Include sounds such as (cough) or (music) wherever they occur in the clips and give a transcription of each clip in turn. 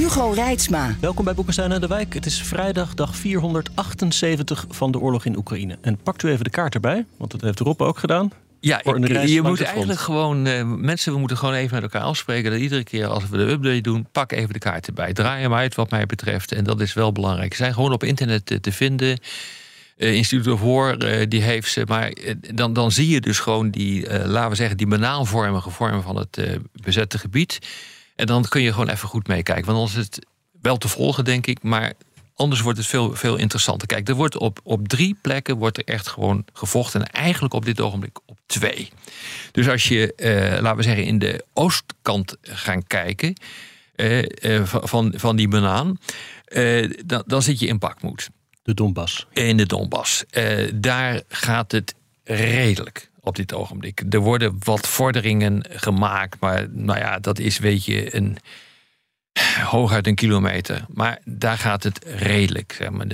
Hugo Reitsma. Welkom bij Boekenstein en de Wijk. Het is vrijdag, dag 478 van de oorlog in Oekraïne. En pakt u even de kaart erbij, want dat heeft Rob ook gedaan. Ja, ik, je moet eigenlijk gewoon, uh, mensen, we moeten gewoon even met elkaar afspreken dat iedere keer als we de update doen, pak even de kaart erbij. Draai hem uit wat mij betreft. En dat is wel belangrijk. Ze zijn gewoon op internet te vinden. Uh, Instituut of War, uh, die heeft ze. Maar dan, dan zie je dus gewoon die, laten we zeggen, die banaalvormige vorm van het bezette gebied. En dan kun je gewoon even goed meekijken. Want anders is het wel te volgen, denk ik. Maar anders wordt het veel, veel interessanter. Kijk, er wordt op, op drie plekken wordt er echt gewoon gevochten. En eigenlijk op dit ogenblik op twee. Dus als je, uh, laten we zeggen, in de oostkant gaan kijken. Uh, uh, van, van die banaan. dan, dan zit je in Bakmoed. De Donbass. In de Donbass. daar gaat het redelijk op dit ogenblik. Er worden wat vorderingen gemaakt, maar nou ja, dat is weet je een hooguit een kilometer. Maar daar gaat het redelijk. Zeg maar.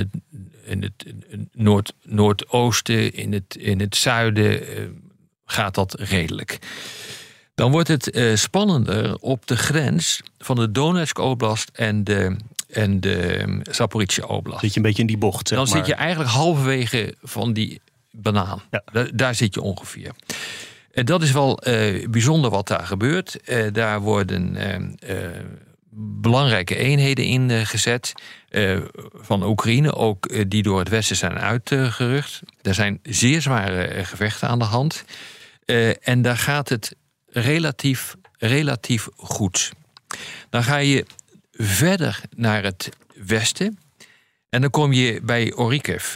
In het noord, noordoosten, in het, in het zuiden uh, gaat dat redelijk. Dan wordt het uh, spannender op de grens van de Donetsk Oblast en de, en de Zaporizhia Oblast. Zit je een beetje in die bocht, zeg Dan zit je eigenlijk halverwege van die banaan. Ja. Daar, zit je ongeveer. En dat is wel uh, bijzonder wat daar gebeurt. Uh, daar worden uh, belangrijke eenheden ingezet van Oekraïne, ook die door het Westen zijn uitgerucht. Er zijn zeer zware gevechten aan de hand. en daar gaat het relatief, relatief goed. Dan ga je verder naar het westen. En dan kom je bij Orikiv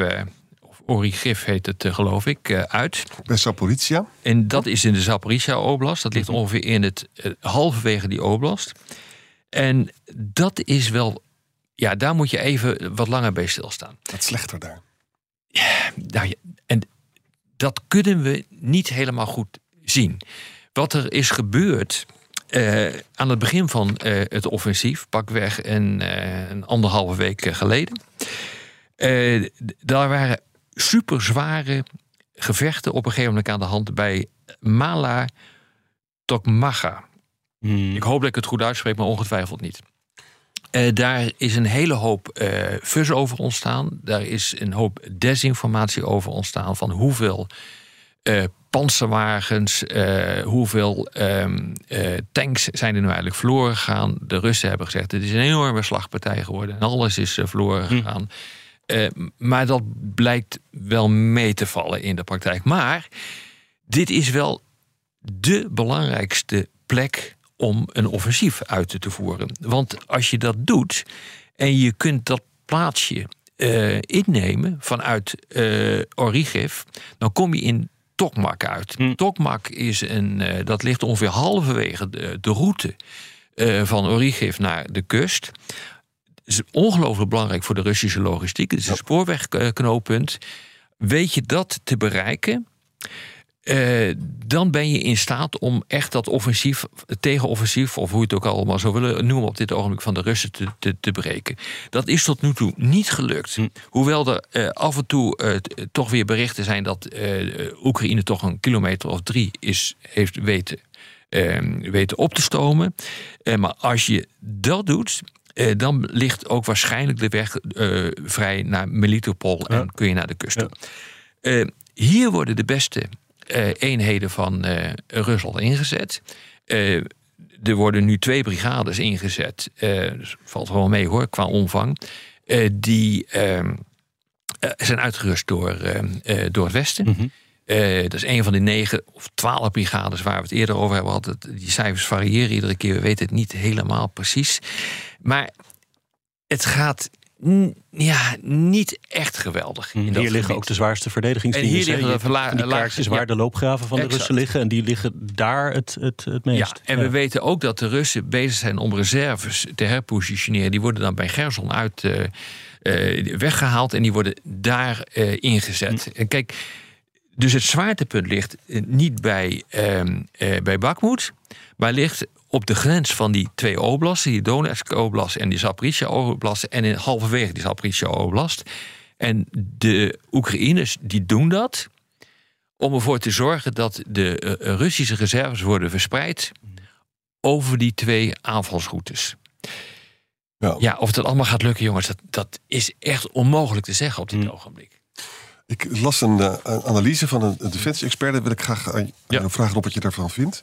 Origif heet het, eh, geloof ik, eh, uit. Bij Zaporizhia. En dat is in de Zaporizhia Oblast. Dat ligt mhm. ongeveer in het uh, halverwege die Oblast. En dat is wel, ja, daar moet je even wat langer bij stilstaan. Wat slechter daar. Ja, nou en dat kunnen we niet helemaal goed zien. Wat er is gebeurd aan het begin van het offensief, pakweg een, een anderhalve week geleden. daar waren super zware gevechten op een gegeven moment aan de hand bij Mala Tokmaga. Hmm. Ik hoop dat ik het goed uitspreek, maar ongetwijfeld niet. Uh, daar is een hele hoop uh, fus over ontstaan. Daar is een hoop desinformatie over ontstaan van hoeveel uh, panzerwagens, hoeveel um, tanks zijn er nu eigenlijk verloren gegaan. De Russen hebben gezegd: het is een enorme slagpartij geworden en alles is verloren hmm. Uh, maar dat blijkt wel mee te vallen in de praktijk. Maar dit is wel de belangrijkste plek om een offensief uit te voeren. Want als je dat doet en je kunt dat plaatsje uh, innemen vanuit uh, Origev, dan kom je in Tokmak uit. Hm. Tokmak is een, dat ligt ongeveer halverwege de, de route van Origev naar de kust is ongelooflijk belangrijk voor de Russische logistiek. Het is een spoorwegknooppunt. Weet je dat te bereiken, uh, dan ben je in staat om echt dat offensief, tegenoffensief, of hoe je het ook allemaal zou willen noemen op dit ogenblik van de Russen te, te, te breken. Dat is tot nu toe niet gelukt. Hm. Hoewel er uh, af en toe uh, toch weer berichten zijn dat Oekraïne toch een kilometer of drie is, heeft weten, weten op te stomen. maar als je dat doet, uh, dan ligt ook waarschijnlijk de weg uh, vrij naar Melitopol en kun je naar de kust toe. Uh, hier worden de beste eenheden van Rusland ingezet. er worden nu twee brigades ingezet. dus valt wel mee hoor, qua omvang. die ehm, zijn uitgerust door, door het Westen. Mm -hmm. Dat is een van de negen of twaalf brigades waar we het eerder over hebben gehad. Die cijfers variëren iedere keer. We weten het niet helemaal precies. Maar het gaat Ja, niet echt geweldig. in Hier dat liggen gebied. ook de zwaarste verdedigingsdiensten. En hier liggen de verla- laagste- ja. waar de loopgraven van de. Russen liggen. En die liggen daar het, het, het Ja, meest. en we weten ook dat de Russen bezig zijn om reserves te herpositioneren. Die worden dan bij Gerson uit eh, eh, weggehaald en die worden daar ingezet. En kijk, dus het zwaartepunt ligt eh, niet bij, ehm eh, bij Bakhmut, maar ligt op de grens van die twee oblasten, die Donetsk oblast en die Zaporizhia oblast, en in halverwege die Zaporizhia oblast. En de Oekraïners die doen dat om ervoor te zorgen dat de eh, Russische reserves worden verspreid over die twee aanvalsroutes. Ja. Ja, of dat allemaal gaat lukken, jongens, dat, dat is echt onmogelijk te zeggen op dit Mm. ogenblik. Ik las een, eh, een analyse van een, een defensie-expert. Daar wil ik graag aan, Ja. jou vragen op wat je daarvan vindt.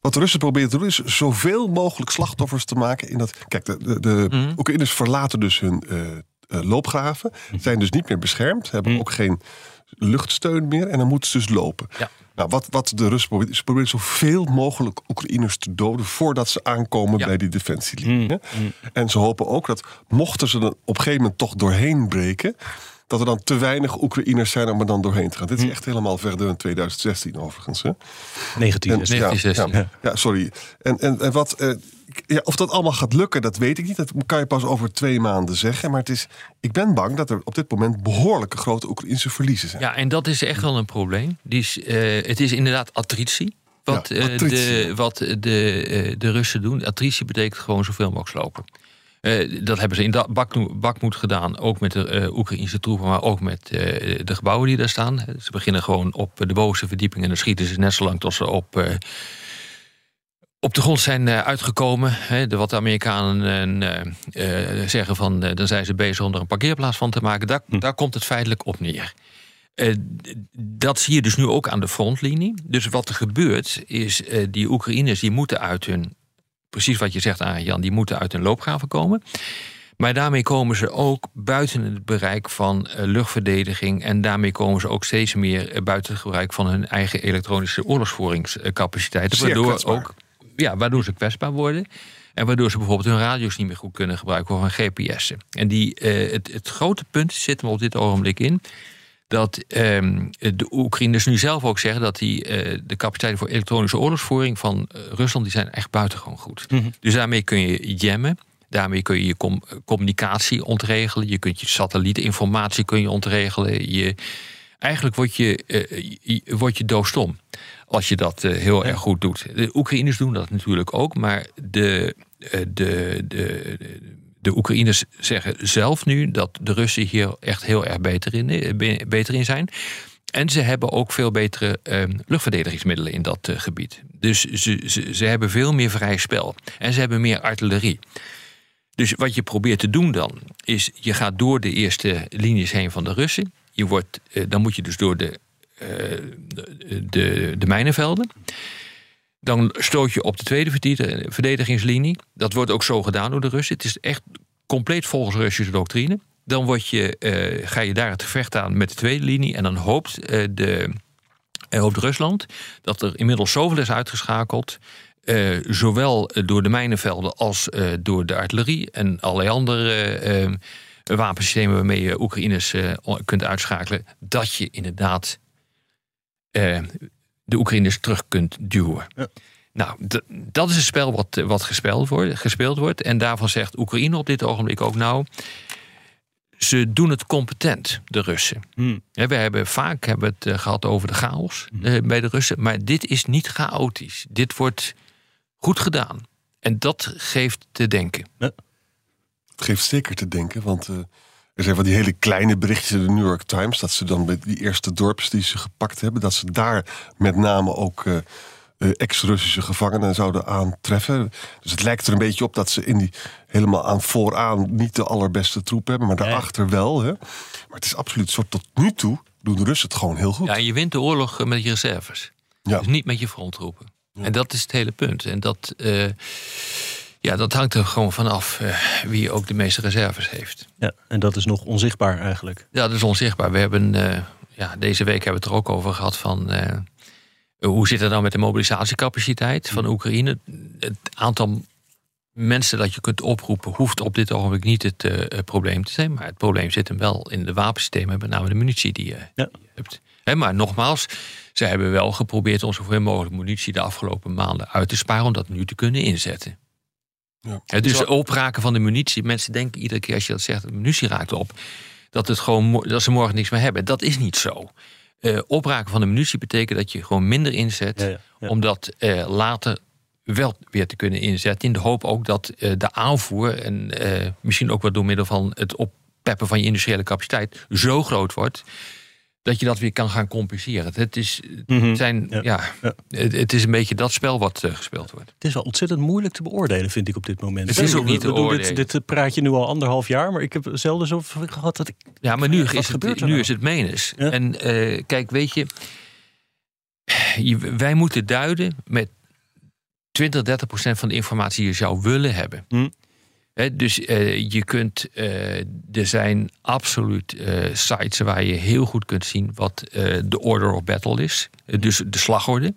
Wat de Russen proberen te doen is zoveel mogelijk slachtoffers te maken. In dat, kijk, de, de, de Mhm. Oekraïners verlaten dus hun eh, eh, loopgraven. Zijn dus niet meer beschermd. Hebben Mhm. ook geen luchtsteun meer. En dan moeten ze dus lopen. Ja. Nou, wat, wat de Russen proberen, is ze proberen zoveel mogelijk Oekraïners te doden voordat ze aankomen Ja. bij die defensielinie. En ze hopen ook dat mochten ze er op een gegeven moment toch doorheen breken, dat er dan te weinig Oekraïners zijn om er dan doorheen te gaan. Dit is echt helemaal verder in 2016 overigens. Hè? 19 En- is ja, 1916. Ja, ja, sorry. En, en, en wat, eh, ja, of dat allemaal gaat lukken, dat weet ik niet. Dat kan je pas over twee maanden zeggen. Maar het is, ik ben bang dat er op dit moment behoorlijke grote Oekraïnse verliezen zijn. Ja, en dat is echt wel een probleem. Die is, eh, het is inderdaad attritie. Wat, Ja, eh, de, wat de, eh, de Russen doen. Attritie betekent gewoon zoveel mogelijk slopen. Eh, dat hebben ze in Da- Bakmo- Bakhmut gedaan, ook met de eh, Oekraïnse troepen, maar ook met eh, de gebouwen die daar staan. Ze beginnen gewoon op de bovenste verdieping en dan schieten ze net zo lang tot ze op, op de grond zijn uitgekomen. Hè, de, wat de Amerikanen zeggen van, dan zijn ze bezig om er een parkeerplaats van te maken. Daar, daar komt het feitelijk op neer. Dat zie je dus nu ook aan de frontlinie. Dus wat er gebeurt is, die Oekraïners die moeten uit hun, precies wat je zegt aan Jan, die moeten uit hun loopgraven komen. Maar daarmee komen ze ook buiten het bereik van eh, luchtverdediging. En daarmee komen ze ook steeds meer eh, buiten het gebruik van hun eigen elektronische oorlogsvoeringscapaciteiten. Waardoor, kwetsbaar. ook, ja, waardoor ze kwetsbaar worden. En waardoor ze bijvoorbeeld hun radio's niet meer goed kunnen gebruiken of hun GPS'en. En die, eh, het, het grote punt zit hem op dit ogenblik in dat ehm, de Oekraïners nu zelf ook zeggen dat die, eh, de capaciteiten voor elektronische oorlogsvoering van eh, Rusland die zijn echt buitengewoon goed. Dus daarmee kun je jammen. Daarmee kun je je com- communicatie ontregelen. Je kunt je satellietinformatie kun je ontregelen. Je, eigenlijk word je, eh, je- word je doofstom als je dat eh, heel erg goed doet. De Oekraïners doen dat natuurlijk ook, maar de, eh, de, de, de, de Oekraïners zeggen zelf nu dat de Russen hier echt heel erg beter in, eh, be- beter in zijn. En ze hebben ook veel betere eh, luchtverdedigingsmiddelen in dat eh, gebied. Dus ze, ze, hebben veel meer vrij spel. En ze hebben meer artillerie. Dus wat je probeert te doen dan, is je gaat door de eerste linies heen van de Russen. Je wordt, eh, dan moet je dus door de, de, de mijnenvelden. Dan stoot je op de tweede verdedi- verdedigingslinie. Dat wordt ook zo gedaan door de Russen. Het is echt compleet volgens Russische doctrine. Dan word je, eh, ga je daar het gevecht aan met de tweede linie. En dan hoopt, eh, de, eh, hoopt Rusland dat er inmiddels zoveel is uitgeschakeld. zowel door de mijnenvelden als door de artillerie en allerlei andere wapensystemen waarmee je Oekraïners kunt uitschakelen. Dat je inderdaad de Oekraïners terug kunt duwen. Ja. Nou, dat is het spel wat, eh, wat gespeeld, wordt, gespeeld wordt. En daarvan zegt Oekraïne op dit ogenblik ook nou. Ze doen het competent, de Russen. Hmm. Ja, we hebben vaak hebben het eh, gehad over de chaos eh, bij de Russen. Maar dit is niet chaotisch. Dit wordt goed gedaan. En dat geeft te denken. Het geeft zeker te denken, want er zijn van die hele kleine berichtjes in de New York Times... dat ze dan bij die eerste dorps die ze gepakt hebben... dat ze daar met name ook eh, eh, ex-Russische gevangenen zouden aantreffen. Dus het lijkt er een beetje op dat ze in die helemaal aan vooraan... niet de allerbeste troep hebben, maar daarachter wel. Hè. Maar het is absoluut zo, tot nu toe doen de Russen het gewoon heel goed. Ja, je wint de oorlog eh, met je reserves. Ja. Dus niet met je fronttroepen. En dat is het hele punt. En dat, ja, dat hangt er gewoon vanaf eh, wie ook de meeste reserves heeft. Ja, en dat is nog onzichtbaar eigenlijk. Ja, dat is onzichtbaar. We hebben eh, ja, deze week hebben we het er ook over gehad van. eh, hoe zit het nou met de mobilisatiecapaciteit van Oekraïne? Het aantal mensen dat je kunt oproepen, hoeft op dit ogenblik niet het probleem te zijn. Maar het probleem zit hem wel in de wapensystemen, met name de munitie die je, Ja. die je hebt. Hè, maar nogmaals, ze hebben wel geprobeerd om zoveel mogelijk munitie de afgelopen maanden uit te sparen om dat nu te kunnen inzetten. Ja. Dus opraken van de munitie. Mensen denken iedere keer als je dat zegt, de munitie raakt op, dat, het gewoon, dat ze morgen niks meer hebben. Dat is niet zo. Eh, opraken van de munitie betekent dat je gewoon minder inzet Ja, ja, ja. om dat eh, later wel weer te kunnen inzetten. In de hoop ook dat eh, de aanvoer en eh, misschien ook wel door middel van het oppeppen van je industriële capaciteit zo groot wordt. Dat je dat weer kan gaan compenseren. Het is, Mhm. zijn, Ja. ja. Ja. Het, het is een beetje dat spel wat eh, gespeeld wordt. Het is wel ontzettend moeilijk te beoordelen, vind ik op dit moment. Het is ook We- niet te doen. Dit, dit praat je nu al anderhalf jaar, maar ik heb zelden zo gehad dat ik. Ja, maar nu, is het, nu nou? is het menens. Ja. En eh, kijk, weet je, je- wij moeten duiden met 20, 30 procent van de informatie die je zou willen hebben. Hm. Dus eh, je kunt, eh, er zijn absoluut eh, sites waar je heel goed kunt zien wat de order of battle is. Dus de slagorde.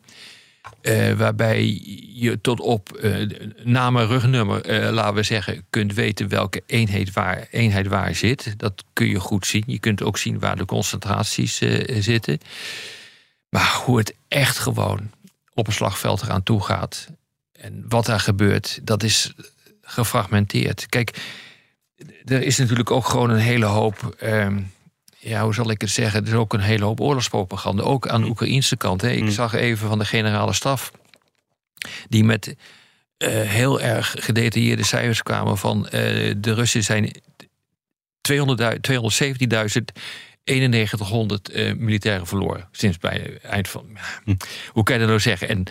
Waarbij je tot op eh, naam en rugnummer, laten we zeggen, kunt weten welke eenheid waar, eenheid waar zit. Dat kun je goed zien. Je kunt ook zien waar de concentraties zitten. Maar hoe het echt gewoon op een slagveld eraan toe gaat en wat daar gebeurt, dat is gefragmenteerd. Kijk, er is natuurlijk ook gewoon een hele hoop. ehm, ja, hoe zal ik het zeggen? Er is ook een hele hoop oorlogspropaganda. Ook aan de Oekraïnse kant. Hè. Ik Mm. zag even van de generale staf. Die met eh, heel erg gedetailleerde cijfers kwamen van eh, de Russen zijn 200.000 217.000 9100 eh, militairen verloren. Sinds bij het eind van. Hm. Hoe kan je dat nou zeggen? En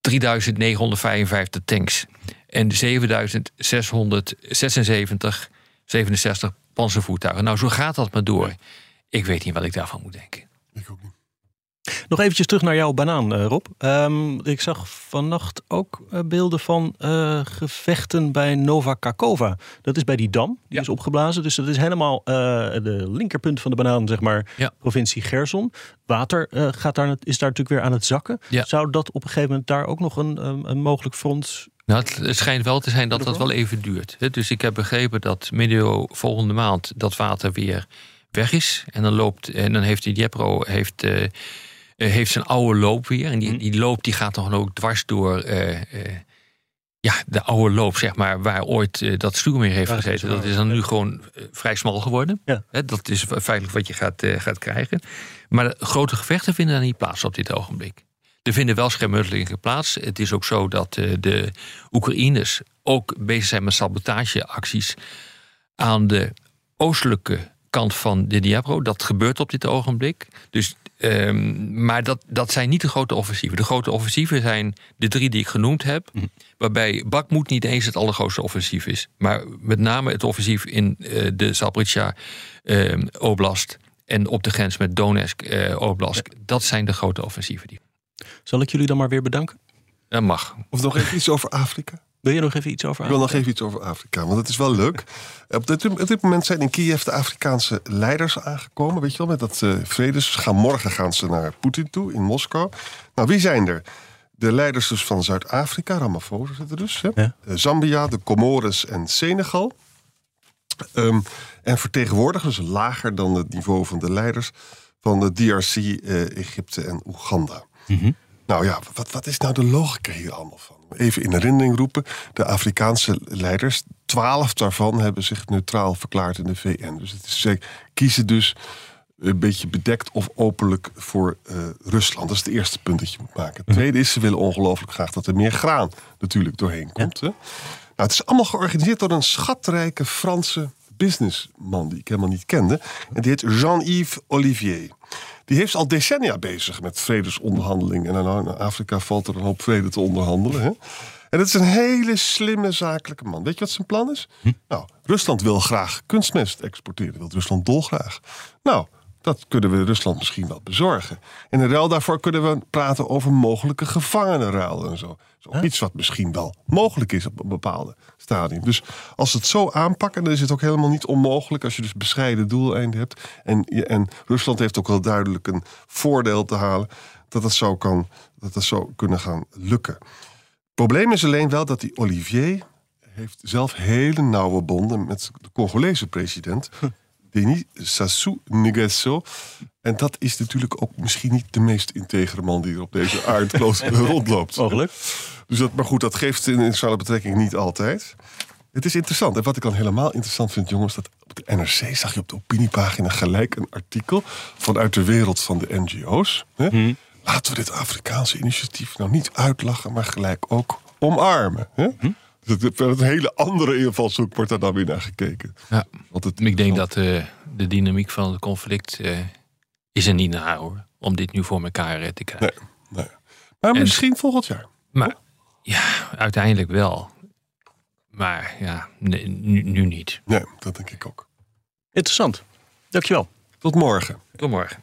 3955 tanks. En 7676, 67 panzervoertuigen. Nou, zo gaat dat maar door. Ik weet niet wat ik daarvan moet denken. Ik ook niet. Nog eventjes terug naar jouw banaan, eh, Rob. Ehm, ik zag vannacht ook eh, beelden van eh, gevechten bij Nova Kakova. Dat is bij die dam, die Ja. is opgeblazen. Dus dat is helemaal eh, de linkerpunt van de banaan, zeg maar, Ja. provincie Gerson. Water eh, gaat daar, is daar natuurlijk weer aan het zakken. Ja. Zou dat op een gegeven moment daar ook nog een, een, een mogelijk front... Nou, het, schijnt wel te zijn dat dat wel even duurt. Dus ik heb begrepen dat medio volgende maand dat water weer weg is. En dan loopt en dan heeft die Djepro heeft, eh, eh, heeft zijn oude loop weer. En die, Mhm. die loop die gaat dan ook dwars door eh, ja, de oude loop, zeg maar, waar ooit dat stuurmeer heeft gezeten. Dat is dan nu gewoon vrij smal geworden. Ja. Dat is feitelijk wat je gaat, gaat krijgen. Maar grote gevechten vinden daar niet plaats op dit ogenblik. Er vinden wel schermutselingen plaats. Het is ook zo dat eh, de Oekraïners ook bezig zijn met sabotageacties aan de oostelijke kant van de Dnipro. Dat gebeurt op dit ogenblik. Dus, ehm, maar dat, dat zijn niet de grote offensieven. De grote offensieven zijn de drie die ik genoemd heb. Waarbij Bakhmut niet eens het allergrootste offensief is. Maar met name het offensief in eh, de Zaporizhia ehm, Oblast. En op de grens met Donetsk eh, Oblast. Dat zijn de grote offensieven. Die, Zal ik jullie dan maar weer bedanken? dat mag. Of nog even iets over Afrika? Wil je nog even iets over Ik wil nog even iets over Afrika, want het is wel leuk. Op dit, op dit moment zijn in Kiev de Afrikaanse leiders aangekomen. Weet je wel, met dat eh vredes. Gaan, morgen gaan ze naar Poetin toe in Moskou. Nou, wie zijn er? De leiders dus van Zuid-Afrika, Ramaphosa zit er dus. Hè? Ja. Eh, Zambia, de Comores en Senegal. Ehm, en vertegenwoordigen, dus lager dan het niveau van de leiders... van de DRC, eh, Egypte en Oeganda. Nou ja, wat, wat is nou de logica hier allemaal van? Even in herinnering roepen. De Afrikaanse leiders, twaalf daarvan hebben zich neutraal verklaard in de VN. Dus het is, ze kiezen dus een beetje bedekt of openlijk voor eh, Rusland. Dat is het eerste punt dat je moet maken. Het tweede is, ze willen ongelooflijk graag dat er meer graan natuurlijk doorheen komt. Hè? Nou, het is allemaal georganiseerd door een schatrijke Franse businessman die ik helemaal niet kende. En die heet Jean-Yves Olivier. Die heeft al decennia bezig met vredesonderhandelingen. En in Afrika valt er een hoop vrede te onderhandelen. Hè? En het is een hele slimme zakelijke man. Weet je wat zijn plan is? Nou, Rusland wil graag kunstmest exporteren. Wil Rusland dolgraag. Nou, dat kunnen we Rusland misschien wel bezorgen. En in ruil daarvoor kunnen we praten over mogelijke gevangenenruil en zo. zo Iets wat misschien wel mogelijk is op een bepaalde stadium. Dus als het zo aanpakken, dan is het ook helemaal niet onmogelijk... als je dus bescheiden doeleinden hebt. En, en Rusland heeft ook wel duidelijk een voordeel te halen... dat dat zo, kan, dat dat zo kunnen gaan lukken. Het probleem is alleen wel dat die Olivier heeft zelf hele nauwe bonden met de Congolese president. Denis Sassou Nguesso. En dat is natuurlijk ook misschien niet de meest integere man die er op deze (laughs) aardkloot rondloopt. Mogelijk. Dus dat, maar goed, dat geeft in internationale betrekking niet altijd. Het is interessant. En wat ik dan helemaal interessant vind, jongens, dat op de NRC zag je op de opiniepagina gelijk een artikel vanuit de wereld van de NGO's. Hè? Laten we dit Afrikaanse initiatief nou niet uitlachen, maar gelijk ook omarmen. Hè? Dus het- een hele andere invalshoek wordt daar dan weer naar gekeken. Ja. Want het, Ik denk dat eh, de dynamiek van het conflict eh, is er niet naar hoor. Om dit nu voor elkaar eh, te krijgen. Nee, nee. Maar En- misschien volgend jaar. Maar ja, uiteindelijk wel. Maar ja, nee, nu, nu niet. Nee, dat denk ik ook. Interessant. Dankjewel. Tot morgen. Tot morgen.